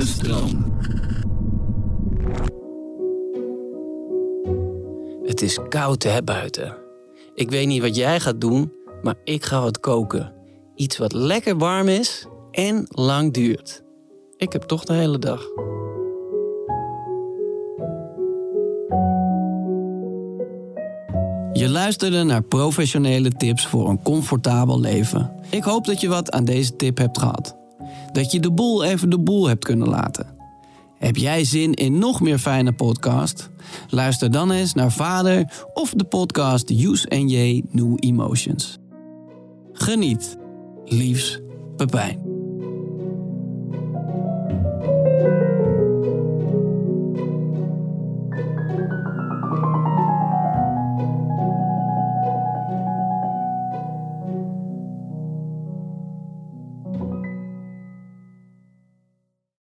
De stroom. Het is koud hè buiten. Ik weet niet wat jij gaat doen, maar ik ga wat koken. Iets wat lekker warm is en lang duurt. Ik heb toch de hele dag. Je luisterde naar professionele tips voor een comfortabel leven. Ik hoop dat je wat aan deze tip hebt gehad. Dat je de boel even de boel hebt kunnen laten. Heb jij zin in nog meer fijne podcast? Luister dan eens naar Vader of de podcast Use NJ New Emotions. Geniet. Liefs, Pepijn.